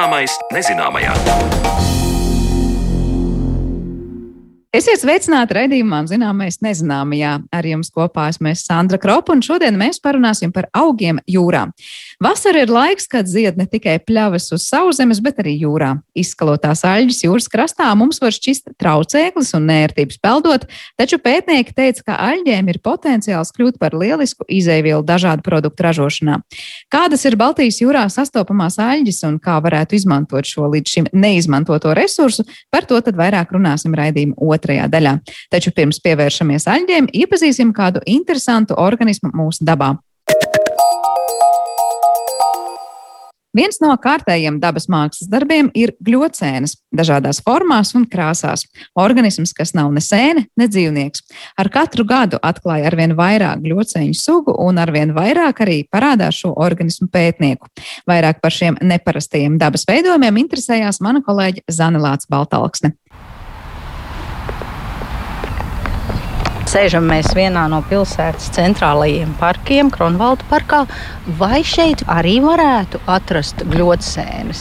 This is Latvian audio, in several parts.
Zināmais nezināmajā. Esiet sveicināti raidījumā, zināmais nezināmajā. Ar jums kopā esmu Sandra Kropa, un šodien mēs parunāsim par augiem jūrā. Vasara ir laiks, kad zied ne tikai pļavas uz sauszemes, bet arī jūrā. Izskalotās aļģes jūras krastā mums var šķist traucēklis un nērtības peldot, taču pētnieki teica, ka aļģēm ir potenciāls kļūt par lielisku izēvielu dažādu produktu ražošanā. Kādas ir Baltijas jūrā sastopamās aļģes un kā varētu izmantot šo līdz šim neizmantoto resursu, par to tad vairāk runāsim raidījuma otrajā daļā. Taču pirms pievēršamies aļģiem, iepazīsim kādu interesantu organismu mūsu dabā. Viens no kārtējiem dabas mākslas darbiem ir gļocēnas, dažādās formās un krāsās. Organisms, kas nav ne sēne, ne dzīvnieks. Ar katru gadu atklāja arvien vairāk gļocēņu sugu un arvien vairāk arī parādās šo organismu pētnieku. Vairāk par šiem neparastajiem dabas veidojumiem interesējās mana kolēģe Zanelāts Baltalksne. Sēžam mēs vienā no pilsētas centrālajiem parkiem, Kronvalda parkā. Vai šeit arī varētu atrast gļotsēnes?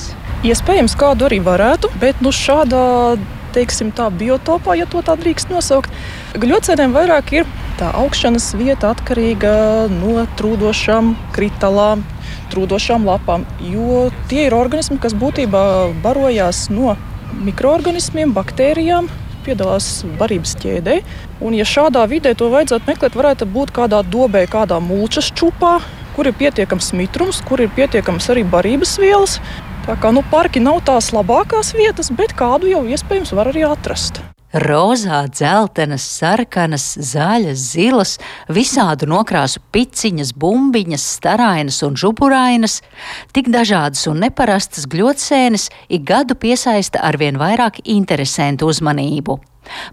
Iespējams, kādu arī varētu, bet nu šādā teiksim, tā, biotopā, ja tā drīkst nosaukt. Gļocēniem vairāk ir tā augšanas vieta atkarīga no trūdošām kritālām, trūdošām lapām, jo tie ir organismi, kas būtībā barojās no mikroorganismiem, baktērijām, piedalās barības ķēdē. Un, ja šādā vidē to vajadzētu meklēt, varētu būt kādā dobē, kādā mulčas čupā, kur ir pietiekams mitrums, kur ir pietiekams arī barības vielas. Tā kā nu, parki nav tās labākās vietas, bet kādu jau iespējams var arī atrast. Rozā, dzeltenas, sarkanas, zaļas, zilas, visādu nokrāsu piciņas, bumbiņas, starainas un žuburainas, tik dažādas un neparastas gļotsēnes ik gadu piesaista arvien vairāk interesantu uzmanību.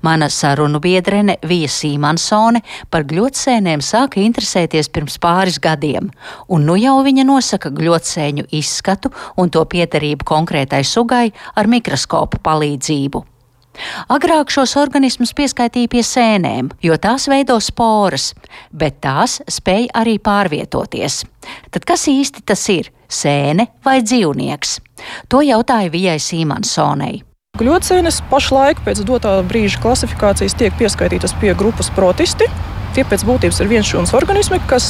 Mana sarunu biedrene Vija Sīmansone par gļotsēnēm sāka interesēties pirms pāris gadiem, un nu jau viņa nosaka gļotsēņu izskatu un to piedarību konkrētai sugai ar mikroskopu palīdzību. Agrāk šos organismus pieskaitīja pie sēnēm, jo tās veido sporas, bet tās spēj arī pārvietoties. Tad kas īsti tas ir? Sēne vai dzīvnieks? To jautāja Vijai Sīmansonei. Gļocēnes pašlaik pēc dotā brīža klasifikācijas tiek pieskaitītas pie grupas protisti. Tie pēc būtības ir vienšūnas organismi, kas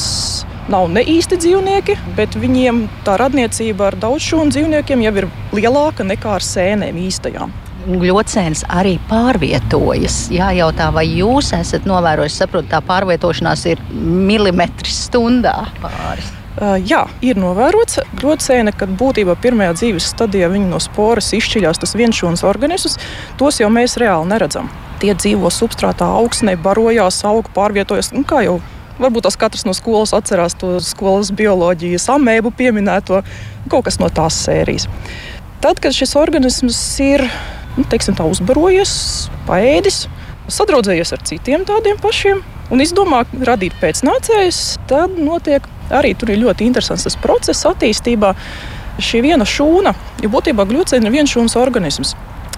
nav ne īsti dzīvnieki, bet viņiem tā radniecība ar daudzšūnu dzīvniekiem jau ir lielāka nekā ar sēnēm īstajām gļocēns arī pārvietojas. Jājautā, vai jūs esat novērojis, saprotat, tā pārvietošanās ir milimetrs stundā pāris. Uh, jā, ir novērots grocēna, kad būtībā pirmajā dzīves stadijā viņi no sporas izšķiļās tas vienšūnas organisms. Tos jau mēs reāli neredzam. Tie dzīvo substrātā, augsnē, barojās, aug, pārvietojas. Nu, kā jau varbūt tas katrs no skolas atcerās to skolas bioloģijas amēbu pieminēto, kaut kas no tās sērijas. Tad, kad šis organisms ir nu, teiksim, tā, uzbarojies, paēdis, sadraudzējies ar citiem tādiem pašiem un izdomā radīt pēcnācējus, tad notiek arī tur ir ļoti interesants tas process attīstībā. Šī viena šūna, jo būtībā glucēna ir viens šūnas organisms.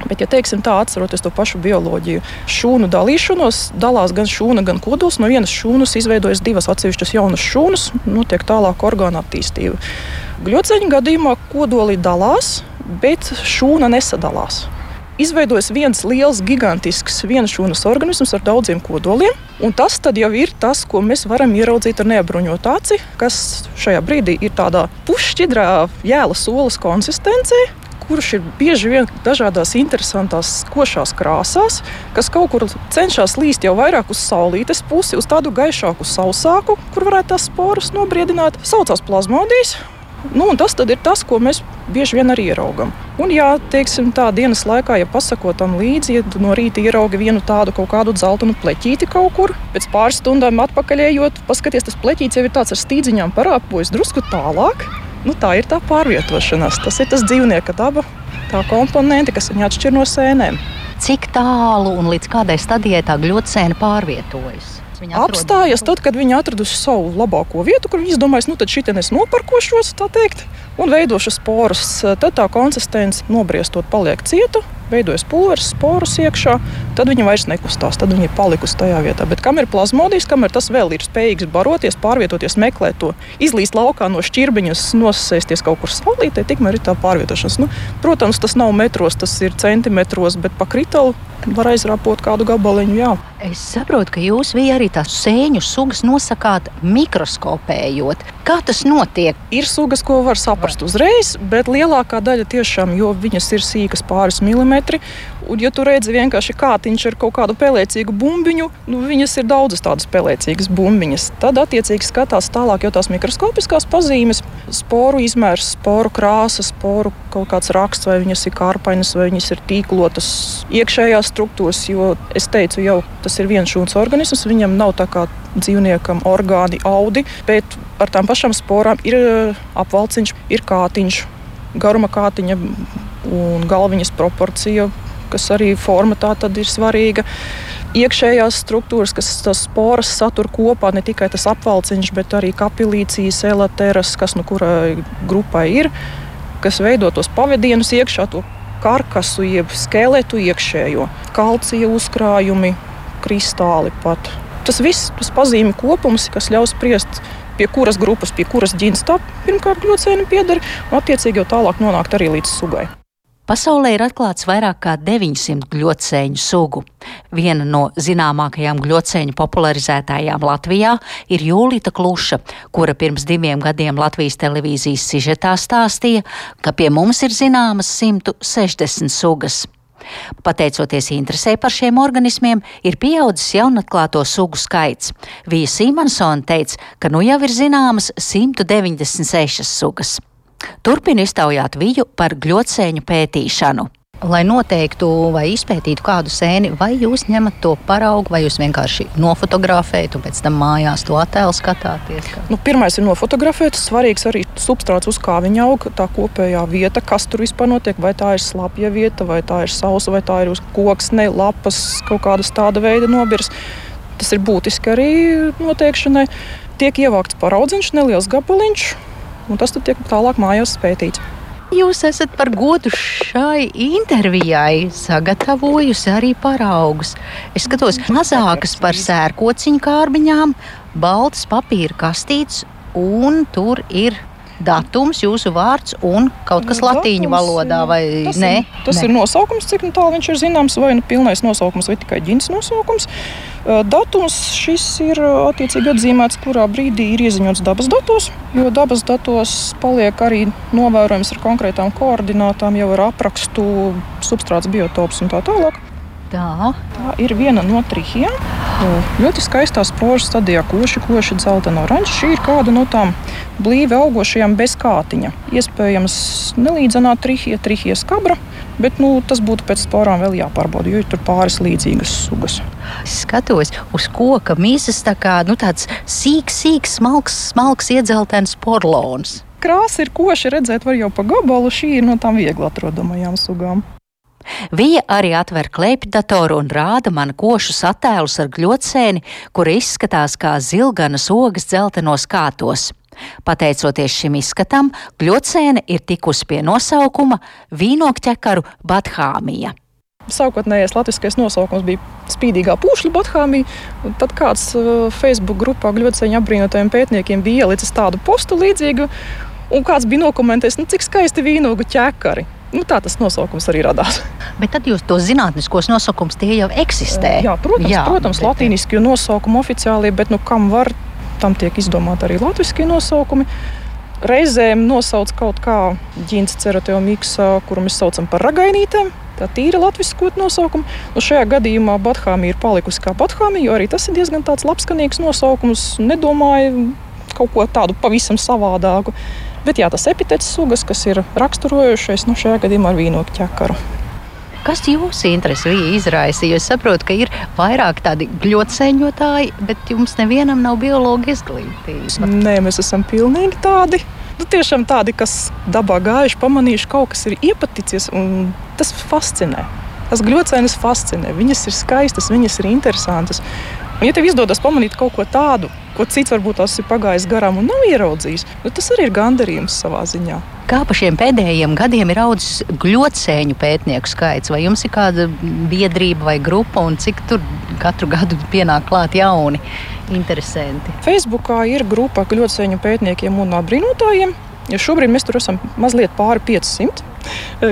Bet, ja teiksim tā, atceroties to pašu bioloģiju, šūnu dalīšanos dalās gan šūna, gan kodols. No vienas šūnas izveidojas divas atsevišķas jaunas šūnas, notiek tālāk orgāna attīstība. Gluceņa gadījumā kodoli dalās, bet šūna nesadalās izveidojas viens liels, gigantisks vienšūnas organisms ar daudziem kodoliem. Tas jau ir tas, ko mēs varam ieraudzīt ar neapbruņotu aci, kas šajā brīdī ir tādā pušķidrā jēla solas konsistencē, kurš ir bieži vien dažādās interesantās, košās krāsās, kas kaut kur cenšas līst jau vairāk uz saulītes pusi, uz tādu gaišāku, sausāku, kur varētu tās sporas nobriedināt. Saucās plazmodijas. Nu, tas ir tas, ko mēs bieži vien arī ieraugām. Un, ja teiksim, tā dienas laikā, ja pasakot tam līdzi, ja no rīta ieraugi vienu tādu kaut kādu dzeltenu pleķīti kaut kur, pēc pāris stundām atpakaļējot, paskaties, tas pleķītis jau ir tāds ar stīdziņām parāpojas drusku tālāk. Nu, tā ir tā pārvietošanās. Tas ir tas dzīvnieka daba, tā komponente, kas viņu atšķir no sēnēm. Cik tālu un līdz kādai stadijai tā gļotsēna pārvietojas? Apstājas tad, kad viņi atraduši savu labāko vietu, kur viņi izdomājas, nu tad šitien es noparkošos, tā teikt, un veidošu sporus. Tad tā konsistence nobriestot paliek cieta, veidojas pulveris, sporus iekšā. tad viņa vairs nekustās, tad viņa ir palikusi tajā vietā. Bet kam ir plazmodijs, kamēr tas vēl ir spējīgs baroties, pārvietoties, meklēt to, izlīst laukā no šķirbiņas, nosēsties kaut kur saulītē, tikmēr ir tā pārvietošanās. Nu, protams, tas nav metros, tas ir centimetros, bet pa kritalu var aizrāpot kādu gabaliņu. Jā. Es saprotu, ka jūs arī tās sēņu sugas nosakāt mikroskopējot. Kā tas notiek? Ir sugas, ko var saprast uzreiz, bet lielākā daļa tiešām, jo viņas ir sīkas pāris milimetri, Un, ja tu redzi vienkārši kātiņš ar kaut kādu pelēcīgu bumbiņu, nu, viņas ir daudzas tādas pelēcīgas bumbiņas. Tad, attiecīgi, skatās tālāk jau tās mikroskopiskās pazīmes, sporu izmērs, sporu krāsa, sporu kaut kāds raksts, vai viņas ir kārpainas, vai viņas ir tīklotas iekšējās struktūras. Jo es teicu, jau tas ir viens šūns organisms, viņam nav tā kā dzīvniekam orgāni, audi, bet ar tām pašām sporām ir eh, apvalciņš, ir kātiņš, garuma kātiņa un galviņas proporcija kas arī forma tā tad ir svarīga. Iekšējās struktūras, kas tas sporas satur kopā, ne tikai tas apvalciņš, bet arī kapilīcijas, elateras, kas nu kurai grupai ir, kas veido tos pavadienus iekšā, to karkasu, jeb skeletu iekšējo, kalcija uzkrājumi, kristāli pat. Tas viss tas pazīmi kopums, kas ļaus spriest pie kuras grupas, pie kuras ģimenes tā pirmkārt ļoti cēni pieder, un attiecīgi jau tālāk nonākt arī līdz sugai. Pasaulē ir atklāts vairāk kā 900 gļocēņu sugu. Viena no zināmākajām gļocēņu popularizētājām Latvijā ir Jūlita Kluša, kura pirms diviem gadiem Latvijas televīzijas sižetā stāstīja, ka pie mums ir zināmas 160 sugas. Pateicoties interesē par šiem organismiem, ir pieaudzis jaunatklāto sugu skaits. Vija Sīmansona teica, ka nu jau ir zināmas 196 sugas. Turpina iztaujāt viju par gļotsēņu pētīšanu. Lai noteiktu vai izpētītu kādu sēni, vai jūs ņemat to paraugu, vai jūs vienkārši nofotografējat, un pēc tam mājās to attēlu skatāties? Kā? Nu, pirmais ir nofotografēt. Svarīgs arī substrāts, uz kā viņa aug, tā kopējā vieta, kas tur vispār notiek. Vai tā ir slapja vieta, vai tā ir sausa, vai tā ir uz koksne, lapas, kaut kādas tāda veida nobirs. Tas ir būtiski arī noteikšanai. Tiek ievākts paraudziņš, neliels gabaliņš un tas tiek tālāk mājās pētīts. Jūs esat par godu šai intervijai sagatavojusi arī paraugus. Es skatos mazākas par sērkociņu kārbiņām, baltas papīra kastītes, un tur ir datums, jūsu vārds un kaut kas nu, latīņu valodā. Tas, ne? ir, tas ne. ir nosaukums, cik nu tālu viņš ir zināms, vai nu pilnais nosaukums, vai tikai ģiņas nosaukums. Datums šis ir attiecīgi atzīmēts, kurā brīdī ir ieziņots dabas datos, jo dabas datos paliek arī novērojams ar konkrētām koordinātām, jau ar aprakstu, substrāts, biotops un tā tālāk. Tā. tā ir viena no trījiem. Ļoti skaistā spožu stadijā, koši, koši, dzeltena oranža. Šī ir kāda no tām blīvi augošajām bez kātiņa. Iespējams, nelīdzenā trījie, trījie skabra. Bet nu, tas būtu pēc sporām vēl jāpārbauda, jo tur pāris līdzīgas sugas. Skatos uz koka mīsas, tā kā nu, tāds sīks, sīks, smalks, smalks iedzeltens porlons. Krāsa ir koša, redzēt, var jau pa gabalu. Šī ir no tām viegli atrodamajām sugām. Vija arī atver klēpjdatoru un rāda man košus attēlus ar gļotsēni, kura izskatās kā zilganas ogas dzeltenos kātos. Pateicoties šim izskatam, gļotsēne ir tikusi pie nosaukuma vīnokķekaru Bathāmija. Sākotnējais latviskais nosaukums bija spīdīgā pūšļa Bathāmija. Tad kāds uh, Facebook grupā gļotsēņa apbrīnotajiem pētniekiem bija ielicis tādu postu līdzīgu, un kāds bija nokomentējis, nu, cik skaisti vīnogu ķekari. Nu, tā tas nosaukums arī radās. Bet tad jūs to zinātniskos nosaukumus tie jau eksistē. Jā, protams, Jā, protams bet... latīniskie nosaukumi oficiāli, bet nu, kam var, tam tiek izdomāti arī latviešu nosaukumi. Reizēm nosauc kaut kā ģīns ceroteomiksa, kuru mēs saucam par ragainītēm. Tā tīra latviešu nosaukuma. Nu, šajā gadījumā Bathāmija ir palikusi kā Bathāmija, jo arī tas ir diezgan labskanīgs nosaukums. Nedomāju kaut ko tādu pavisam savādāku. Bet jā, tas epitets sugas, kas ir raksturojušais, nu šajā gadījumā ar vīnogu ķekaru. Kas jūsu interesi izraisa? Jo es saprotu, ka ir vairāk tādi gļotsēņotāji, bet jums nevienam nav biologa izglītība. Nē, mēs esam pilnīgi tādi. Nu, tiešām tādi, kas dabā gājuši, pamanījuši, kaut kas ir iepaticies, un tas fascinē. Tas gļocēnis fascinē. Viņas ir skaistas, viņas ir interesantas. Un, ja tev izdodas pamanīt kaut ko tādu, ko cits varbūt tas ir pagājis garām un nav ieraudzījis, nu, tas arī ir gandarījums savā ziņā. Kā pa šiem pēdējiem gadiem ir audzis gļotsēņu pētnieku skaits? Vai jums ir kāda biedrība vai grupa, un cik tur katru gadu pienāk klāt jauni interesanti? Facebookā ir grupa gļotsēņu pētniekiem un apbrīnotājiem. Ja šobrīd mēs tur esam mazliet pāri 500.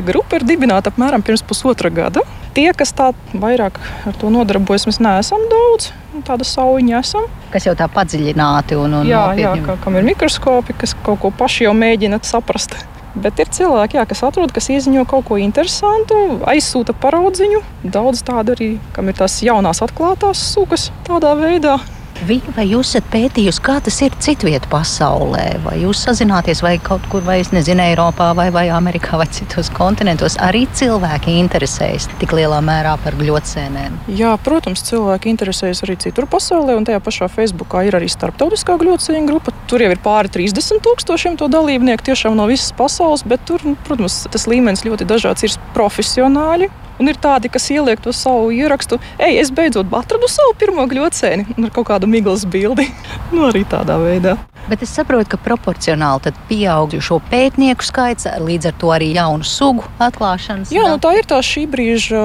Grupa ir dibināta apmēram pirms pusotra gada. Tie, kas tā vairāk ar to nodarbojas, mēs neesam daudz. Tāda sauņa esam. Kas jau tā padziļināti un, un jā, jā, kā, kam ir mikroskopi, kas kaut ko paši jau mēģina saprast. Bet ir cilvēki, jā, kas atrod, kas ieziņo kaut ko interesantu, aizsūta paraudziņu. Daudz tādu arī, kam ir tās jaunās atklātās sugas tādā veidā. Viņa, vai jūs esat pētījusi, kā tas ir citvietu pasaulē? Vai jūs sazināties vai kaut kur, vai es nezinu, Eiropā, vai, vai Amerikā, vai citos kontinentos? Arī cilvēki interesējas tik lielā mērā par gļotsēnēm. Jā, protams, cilvēki interesējas arī citur pasaulē, un tajā pašā Facebookā ir arī starptautiskā gļotsēņu grupa. Tur jau ir pāri 30 tūkstošiem to dalībnieku tiešām no visas pasaules, bet tur, nu, protams, tas līmenis ļoti dažāds. Ir profesionāļi, Un ir tādi, kas ieliek to savu ierakstu, ej, es beidzot atradu savu pirmo gļocēni ar kaut kādu miglas bildi. nu, arī tādā veidā. Bet es saprotu, ka proporcionāli pieaug šo pētnieku skaits, līdz ar to arī jaunu sugu atklāšanas. Jā, nu, tā ir tā šī brīža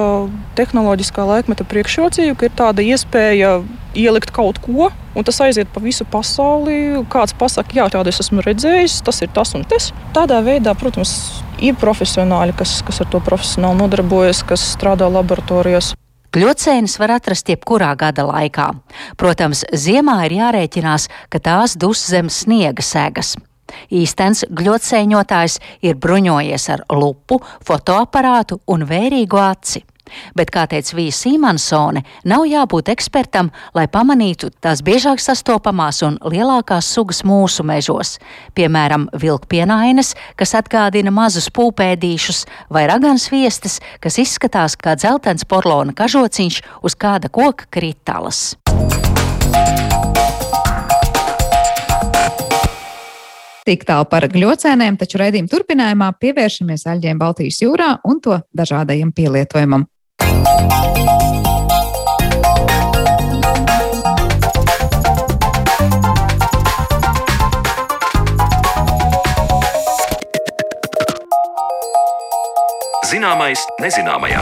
tehnoloģiskā laikmeta priekšrocība, ka ir tāda iespēja ielikt kaut ko, un tas aiziet pa visu pasauli. Kāds pasakā, jā, tādu es esmu redzējis, tas ir tas un tas. Tādā veidā, protams, ir profesionāļi, kas, kas ar to profesionāli nodarbojas, kas strādā laboratorijās. Kļūcēnas var atrast jebkurā gada laikā. Protams, ziemā ir jārēķinās, ka tās dus zem sniega segas. Īstens gļocēņotājs ir bruņojies ar lupu, fotoaparātu un vērīgu aci. Bet, kā teica Vija Sīmansone, nav jābūt ekspertam, lai pamanītu tās biežāk sastopamās un lielākās sugas mūsu mežos. Piemēram, vilkpienainas, kas atgādina mazus pūpēdīšus, vai ragans viestas, kas izskatās kā dzeltens porlona kažociņš uz kāda koka kritalas. Tik tālu par gļocēniem, taču raidījuma turpinājumā pievēršamies aļģiem Baltijas jūrā un to dažādajam pielietojumam. Zināmais nezināmajā.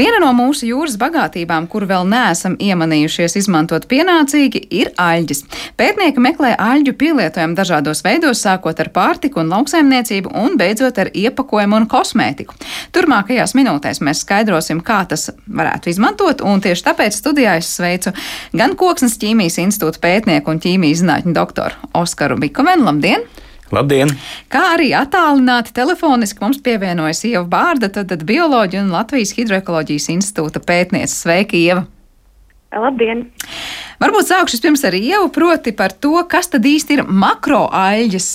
Viena no mūsu jūras bagātībām, kur vēl neesam iemanījušies izmantot pienācīgi, ir aļģis. Pētnieki meklē aļģu pielietojumu dažādos veidos, sākot ar pārtiku un lauksaimniecību un beidzot ar iepakojumu un kosmētiku. Turmākajās minūtēs mēs skaidrosim, kā tas varētu izmantot, un tieši tāpēc studijā es sveicu gan Koksnes ķīmijas institūta pētnieku un ķīmijas zinātņu doktoru Oskaru Bikovenu. Labdien! Labdien! Kā arī attālināti telefoniski mums pievienojas Ieva Bārda, tad, bioloģija un Latvijas Hidroekoloģijas institūta pētniece. Sveiki, Ieva! Labdien! Varbūt sākšu pirms ar ievu, proti par to, kas tad īsti ir makroaļģis.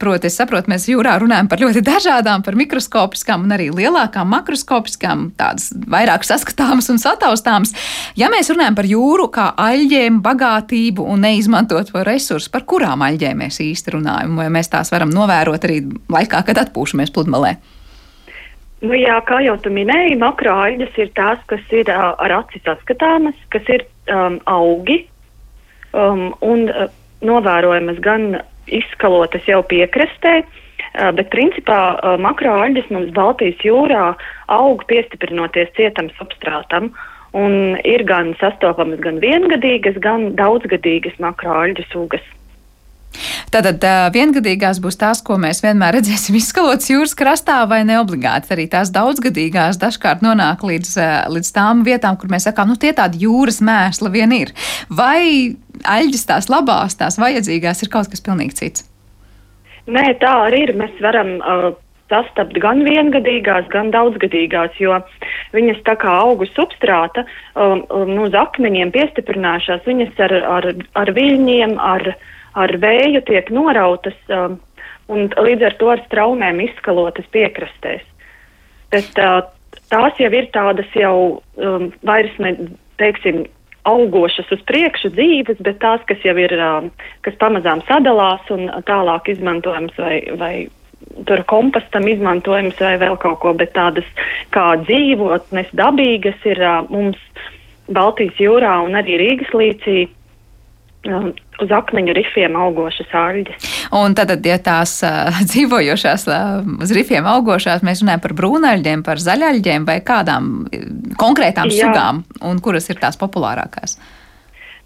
Proti, es saprotu, mēs jūrā runājam par ļoti dažādām, par mikroskopiskām un arī lielākām makroskopiskām, tādas vairāk saskatāmas un sataustāmas. Ja mēs runājam par jūru kā aļģiem, bagātību un neizmantoto resursu, par kurām aļģēm mēs īsti runājam, vai mēs tās varam novērot arī laikā, kad atpūšamies pludmalē? Nu, jā, kā jau tu minēji, makroaļģes ir tās, kas ir uh, ar aci saskatāmas, kas ir um, augi um, un uh, novērojamas gan izskalotas jau piekrastē, uh, bet principā uh, makroaļģes mums Baltijas jūrā aug piestiprinoties cietam substrātam. Un ir gan sastopamas gan viengadīgas, gan daudzgadīgas makroaļģu sugas. Tātad viengadīgās būs tās, ko mēs vienmēr redzēsim izskalotas jūras krastā, vai ne obligāti. Arī tās daudzgadīgās dažkārt nonāk līdz, līdz tām vietām, kur mēs sakām, nu tie tādi jūras mēsli vien ir. Vai aļģis tās labās, tās vajadzīgās ir kaut kas pilnīgi cits? Nē, tā arī ir. Mēs varam uh, sastapt gan viengadīgās, gan daudzgadīgās, jo viņas tā kā augu substrāta um, um, uz akmeņiem piestiprināšās, viņas ar, ar, ar viļņiem, ar ar vēju tiek norautas um, un līdz ar to ar straumēm izskalotas piekrastēs. Bet uh, tās jau ir tādas jau um, vairs ne, teiksim, augošas uz priekšu dzīves, bet tās, kas jau ir, um, kas pamazām sadalās un tālāk izmantojams vai, vai tur kompostam izmantojams vai vēl kaut ko, bet tādas kā dzīvotnes dabīgas ir uh, mums Baltijas jūrā un arī Rīgas līcī. Um, uz akmeņu rifiem augošas ārģes. Un tad, ja tās uh, dzīvojošās, uh, uz rifiem augošās, mēs runājam par brūnaļģiem, par zaļaļģiem vai kādām konkrētām Jā. sugām, un kuras ir tās populārākās?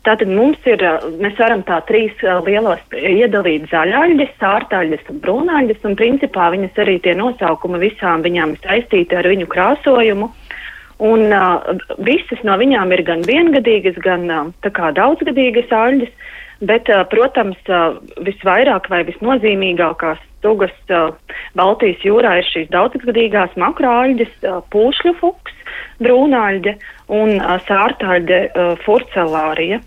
Tātad mums ir, mēs varam tā trīs lielos iedalīt zaļaļģes, sārtaļģes un brūnaļģes, un principā viņas arī tie nosaukumi visām viņām saistīti ar viņu krāsojumu. Un uh, visas no viņām ir gan viengadīgas, gan uh, daudzgadīgas aļģes, bet, uh, protams, uh, visvairāk vai visnozīmīgākās sugas uh, Baltijas jūrā ir šīs daudzgadīgās makrāļģes, uh, pūšļu fuks, brūnāļģe un uh, sārtaļģe uh, furcelārija.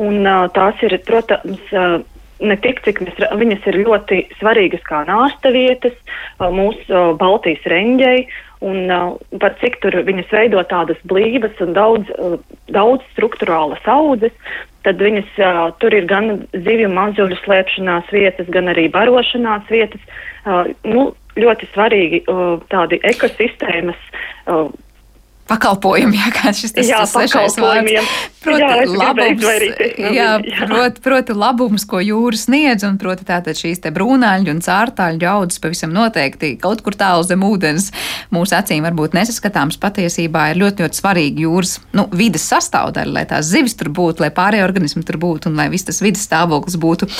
Un uh, tās ir, protams, uh, ne tik, cik mēs, viņas ir ļoti svarīgas kā nāsta vietas uh, mūsu uh, Baltijas reņģei un uh, par cik tur viņas veido tādas blīvas un daudz, uh, daudz struktūrālas audzes, tad viņas uh, tur ir gan zivju mazuļu slēpšanās vietas, gan arī barošanās vietas. Uh, nu, ļoti svarīgi uh, tādi ekosistēmas. Uh, pakalpojumi, jā, kā šis tas jā, svešais vārds. Proti, jā, labums, jā, proti, proti labums, ko jūra sniedz, un proti tātad šīs te brūnāļu un cārtāļu audzes pavisam noteikti kaut kur tālu zem ūdens mūsu acīm varbūt nesaskatāms patiesībā ir ļoti, ļoti svarīgi jūras, nu, vidas sastāvdaļa, lai tās zivis tur būtu, lai pārējie organismi tur būtu un lai viss tas vidas stāvoklis būtu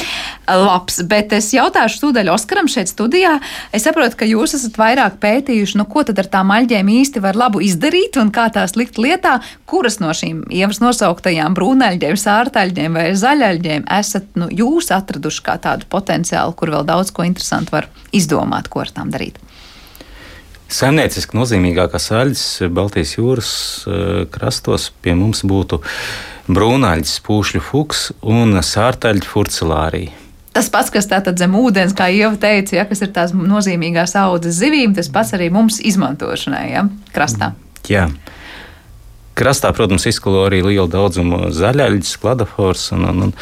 labs. Bet es jautāšu tūdaļ Oskaram šeit studijā. Es saprotu, ka jūs esat vairāk pētījuši, nu, ko tad ar tām aļģēm īsti var labu izdarīt un kā tās likt lietā, kuras no šīm ievas nosauktajām brūneļģiem, sārtaļģiem vai zaļaļģiem esat nu, jūs atraduši kā tādu potenciālu, kur vēl daudz ko interesantu var izdomāt, ko ar tām darīt? Saimnieciski nozīmīgākās aļas Baltijas jūras uh, krastos pie mums būtu brūnaļģis, pūšļu fuks un sārtaļģa furcelārija. Tas pats, kas tātad zem ūdens, kā jau teicu, ja, kas ir tās nozīmīgās audzes zivīm, tas pats arī mums izmantošanai ja, krastā. Mm. Jā. Krastā, protams, izkalo arī lielu daudzumu zaļaļas, kladafors, un, un, un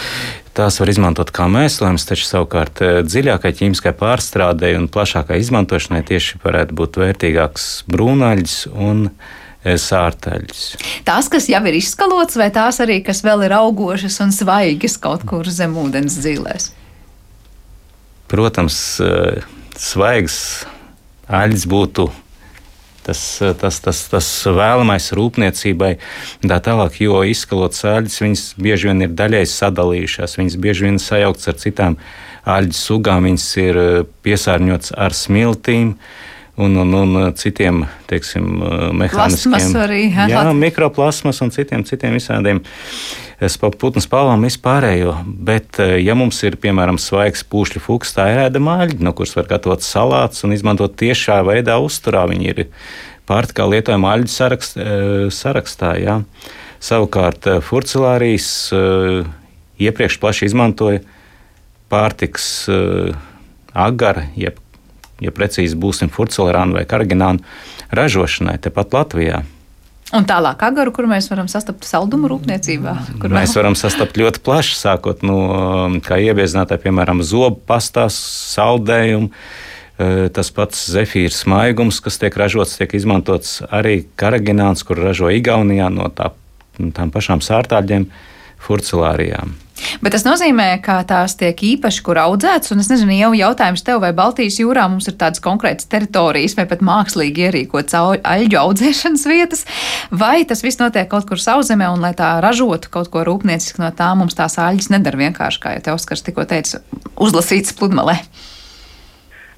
tās var izmantot kā mēslojums, taču savukārt eh, dziļākai ķīmiskai pārstrādei un plašākai izmantošanai tieši varētu būt vērtīgāks brūnaļas un eh, sārtaļas. Tās, kas jau ir izskalots, vai tās arī, kas vēl ir augošas un svaigas kaut kur zem ūdens dzīvēs? Protams, eh, svaigas aļas būtu tas, tas, tas, tas vēlamais rūpniecībai. Tā tālāk, jo izskalot sāļus, viņas bieži vien ir daļai sadalījušās, viņas bieži vien sajauktas ar citām aļģu sugām, viņas ir eh, piesārņotas ar smiltīm. Un, un, un citiem teiksim, eh, mehāniskiem arī, jā, mikroplasmas un citiem, citiem visādiem uh, putnu spalvām vispārējo. Bet, eh, ja mums ir piemēram svaigs pūšļu fuks, tā ir ēda māļi, no kuras var gatavot salātus un izmantot tiešā veidā uzturā. Viņi ir pārtikā lietojama aļģu sarakst, sarakstā. Jā. Savukārt furcelārijas iepriekš plaši izmantoja pārtiks agara, jeb, ja precīzi būsim furcelārānu vai karaginānu ražošanai tepat Latvijā. Un tālāk, agaru, kur mēs varam sastapt saldumu rūpniecībā? Mēs varam sastapt ļoti plaši, sākot no kā iebiezinātāja, piemēram, zobu pastās, saldējumu. E, tas pats zefīrs maigums, kas tiek ražots, tiek izmantots arī karagināns, kur ražo Igaunijā no tā, tām pašām sārtāļiem, furcelārijām. Bet tas nozīmē, ka tās tiek īpaši kur audzētas, un es nezinu, jau jautājums tev, vai Baltijas jūrā mums ir tādas konkrētas teritorijas vai pat mākslīgi ierīkotas aļģu audzēšanas vietas, vai tas viss notiek kaut kur sauszemē, un lai tā ražotu kaut ko rūpnieciski no tā, mums tās aļģes nedara vienkārši, kā jau te Oskars tikko teica, uzlasītas pludmalē.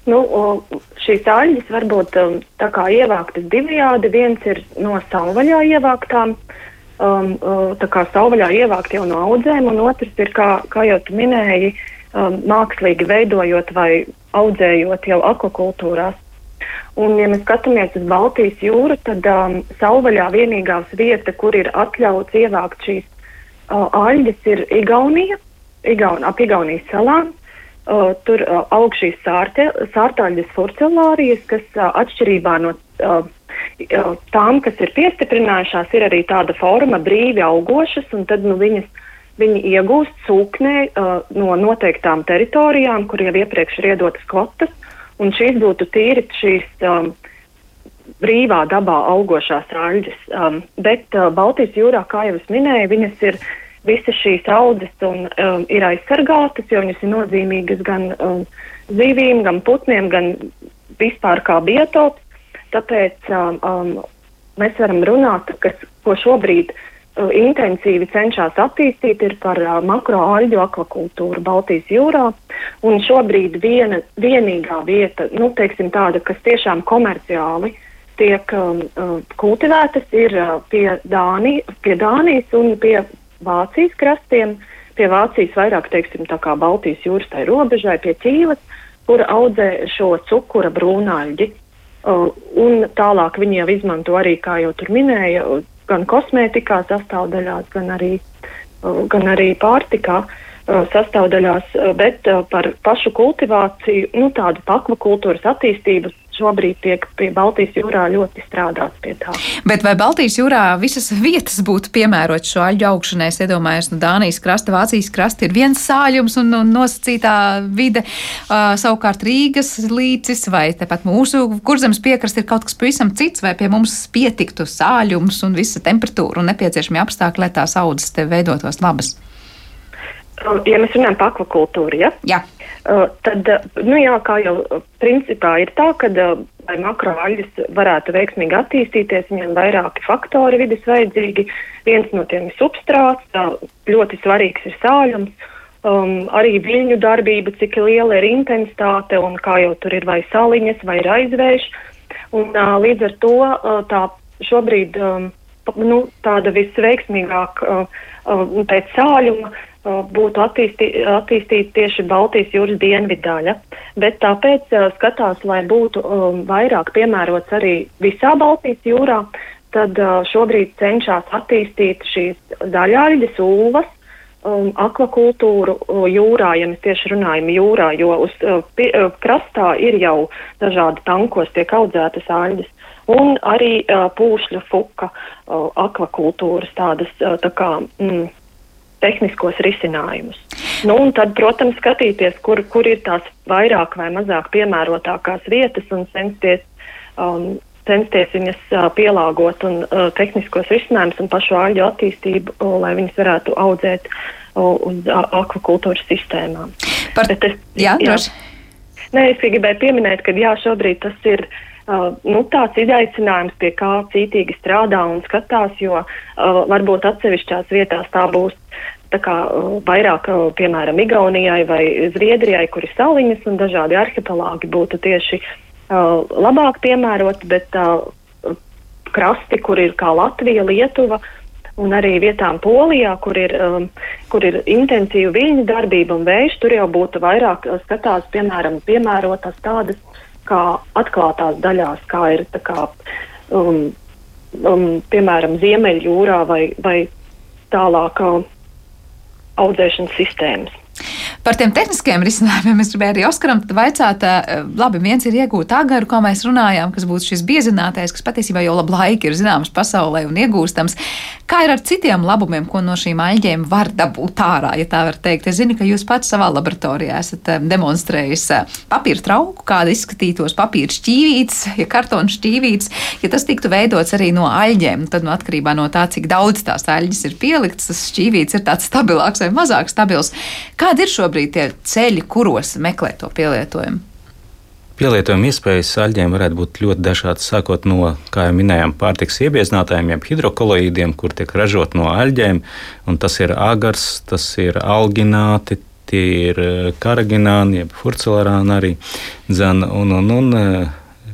Nu, šīs aļģes var būt um, tā kā ievāktas divējādi. Viens ir no savvaļā ievāktām, uh, um, uh, savvaļā ievākt jau no audzēm, un otrs ir, kā, kā jau tu minēji, um, mākslīgi veidojot vai audzējot jau akvakultūrās. Un, ja mēs skatāmies uz Baltijas jūru, tad um, savvaļā vienīgās vieta, kur ir atļauts ievākt šīs uh, aļģes, ir Igaunija, Igaun, ap Igaunijas salām. Uh, tur uh, aug šīs sārtaļas furcelārijas, kas uh, atšķirībā no uh, tām, kas ir piestiprinājušās, ir arī tāda forma brīvi augošas, un tad nu, viņas, viņi iegūst sūknē uh, no noteiktām teritorijām, kur jau iepriekš ir iedotas kvotas, un šīs būtu tīri šīs um, brīvā dabā augošās aļģes. Um, bet uh, Baltijas jūrā, kā jau es minēju, viņas ir visas šīs audzes un um, ir aizsargātas, jo viņas ir nozīmīgas gan um, zivīm, gan putniem, gan vispār kā biotops. Tāpēc um, um, mēs varam runāt, kas, ko šobrīd uh, intensīvi cenšas attīstīt, ir par uh, makroaļģu akvakultūru Baltijas jūrā. Un šobrīd viena, vienīgā vieta, nu, teiksim, tāda, kas tiešām komerciāli tiek um, uh, kultivētas, ir uh, pie, Dāni, pie Dānijas un pie Vācijas krastiem. Pie Vācijas vairāk, teiksim, tā kā Baltijas jūras tai robežai, pie Ķīles, kur audzē šo cukura brūnāļģi. Uh, un tālāk viņi jau izmanto arī, kā jau tur minēja, gan kosmētikā sastāvdaļās, gan arī, uh, gan arī pārtikā uh, sastāvdaļās, uh, bet uh, par pašu kultivāciju, nu tādu pakvakultūras attīstību šobrīd tiek pie Baltijas jūrā ļoti strādāts pie tā. Bet vai Baltijas jūrā visas vietas būtu piemērotas šo aļģu augšanai? Es iedomājos, nu Dānijas krasta, Vācijas krasta ir viens sāļums un, un nosacītā vide, uh, savukārt Rīgas līcis vai tepat mūsu kurzemes piekrasta ir kaut kas pavisam cits, vai pie mums pietiktu sāļums un visa temperatūra un nepieciešami apstākļi, lai tās audzes te veidotos labas? Ja mēs runājam par akvakultūru, ja? Jā. Uh, tad, nu jā, kā jau principā ir tā, ka, lai makroaļas varētu veiksmīgi attīstīties, viņiem vairāki faktori vidas vajadzīgi. Viens no tiem ir substrāts, ļoti svarīgs ir sāļums, um, arī viļņu darbība, cik liela ir intensitāte un kā jau tur ir vai saliņas vai aizvērš. Un, uh, līdz ar to uh, tā šobrīd um, nu, tāda visveiksmīgāk uh, uh, pēc sāļuma būtu attīstī, attīstīta tieši Baltijas jūras dienvidaļa, bet tāpēc skatās, lai būtu um, vairāk piemērots arī visā Baltijas jūrā, tad uh, šobrīd cenšas attīstīt šīs daļaļģes, ūvas, um, akvakultūru uh, jūrā, ja mēs tieši runājam jūrā, jo uz uh, pie, uh, krastā ir jau dažādi tankos tiek audzētas aļģes. Un arī uh, pūšļa fuka uh, akvakultūras tādas uh, tā kā mm, tehniskos risinājumus. Nu, un tad, protams, skatīties, kur, kur ir tās vairāk vai mazāk piemērotākās vietas un censties, um, censties viņas uh, pielāgot un uh, tehniskos risinājumus un pašu āļu attīstību, uh, lai viņas varētu audzēt uh, uz uh, akvakultūras sistēmām. Par... Bet es, jā, jā. Nē, es gribēju pieminēt, ka jā, šobrīd tas ir uh, nu, tāds izaicinājums, pie kā cītīgi strādā un skatās, jo uh, varbūt atsevišķās vietās tā būs tā kā uh, vairāk, uh, piemēram, Igaunijai vai Zviedrijai, kur ir saliņas un dažādi arhipelāgi būtu tieši uh, labāk piemēroti, bet uh, krasti, kur ir kā Latvija, Lietuva, un arī vietām Polijā, kur ir, um, kur ir intensīva viļņu darbība un vējš, tur jau būtu vairāk uh, skatās, piemēram, piemērotas tādas kā atklātās daļās, kā ir kā, um, um, piemēram, Ziemeļjūrā vai, vai tālāk. Audzēšanas sistēmas. Par tiem tehniskiem risinājumiem es gribēju arī Oskaram vaicāt, labi, viens ir iegūt agaru, kā mēs runājām, kas būtu šis biezinātais, kas patiesībā jau labu laiku ir zināms pasaulē un iegūstams. Kā ir ar citiem labumiem, ko no šīm aļģēm var dabūt ārā, ja tā var teikt? Es zinu, ka jūs pats savā laboratorijā esat demonstrējis papīra trauku, kāda izskatītos papīra šķīvītes, ja kartona šķīvītes, ja tas tiktu veidots arī no aļģēm, tad no atkarībā no tā, cik daudz tās aļģes ir pieliktas, tas šķīvīts ir tāds stabilāks vai mazāk stabils. Kāda ir šobrīd tie ceļi, kuros meklēt to pielietojumu? Pielietojuma iespējas aļģiem varētu būt ļoti dažādas, sākot no, kā jau minējām, pārtiks iebiezinātājiem, jeb hidrokoloīdiem, kur tiek ražot no aļģēm. Tas ir agars, tas ir algināti, tie ir eh, karagināni, jeb furcelarāni arī. Dzen, un, un, un, eh,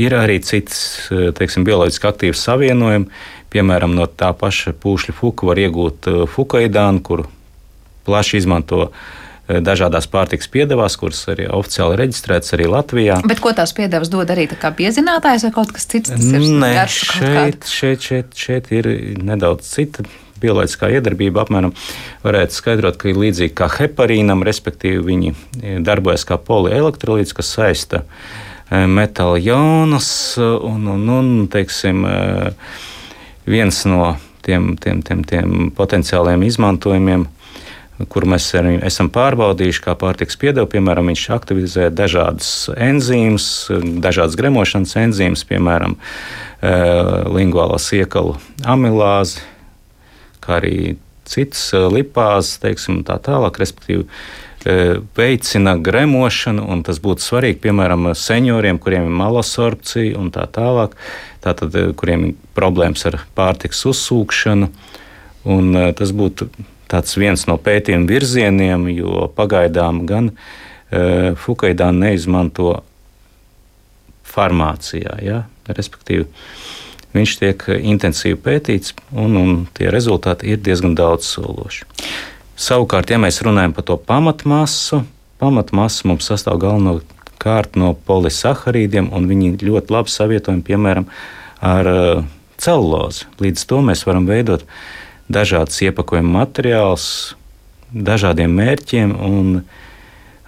ir arī cits, eh, teiksim, bioloģiski aktīvs savienojumi. Piemēram, no tā paša pūšļa fuka var iegūt fukoidānu, kuru plaši izmanto eh, Eh, dažādās pārtikas piedevās, kuras arī oficiāli reģistrētas arī Latvijā. Bet ko tās piedevas dod arī tā kā piezinātājs vai kaut kas cits? Nē, šeit, šeit, šeit, šeit ir nedaudz cita. Bioloģiskā iedarbība apmēram varētu skaidrot, ka ir līdzīga kā heparīnam, respektīvi viņi eh, darbojas kā polielektrolīts, kas saista eh, metāla jonus un, un, un teiksim, viens no tiem, tiem, tiem, tiem potenciāliem izmantojumiem kur mēs arī esam pārbaudījuši, kā pārtiks piedevu. Piemēram, viņš aktivizē dažādas enzīmes, dažādas gremošanas enzīmes, piemēram, lingvālās iekalu amilāzi, kā arī citas lipāzes, teiksim, tā tālāk, respektīvi veicina gremošanu, un tas būtu svarīgi, piemēram, senioriem, kuriem ir malasorpcija un tā tālāk, tātad, kuriem ir problēmas ar pārtiks uzsūkšanu. Un tas būtu viens no pētījuma virzieniem, jo pagaidām gan uh, Fukaidāna neizmanto farmācijā. Ja? Respektīvi, viņš tiek intensīvi pētīts, un, un tie rezultāti ir diezgan daudz sološi. Savukārt, ja mēs runājam par to pamatmasu, pamatmasa mums sastāv galvenokārt no polisaharīdiem, un viņi ļoti labi savietojami, piemēram, ar uh, celulozi. Līdz to mēs varam veidot dažādas iepakojuma materiālus, dažādiem mērķiem.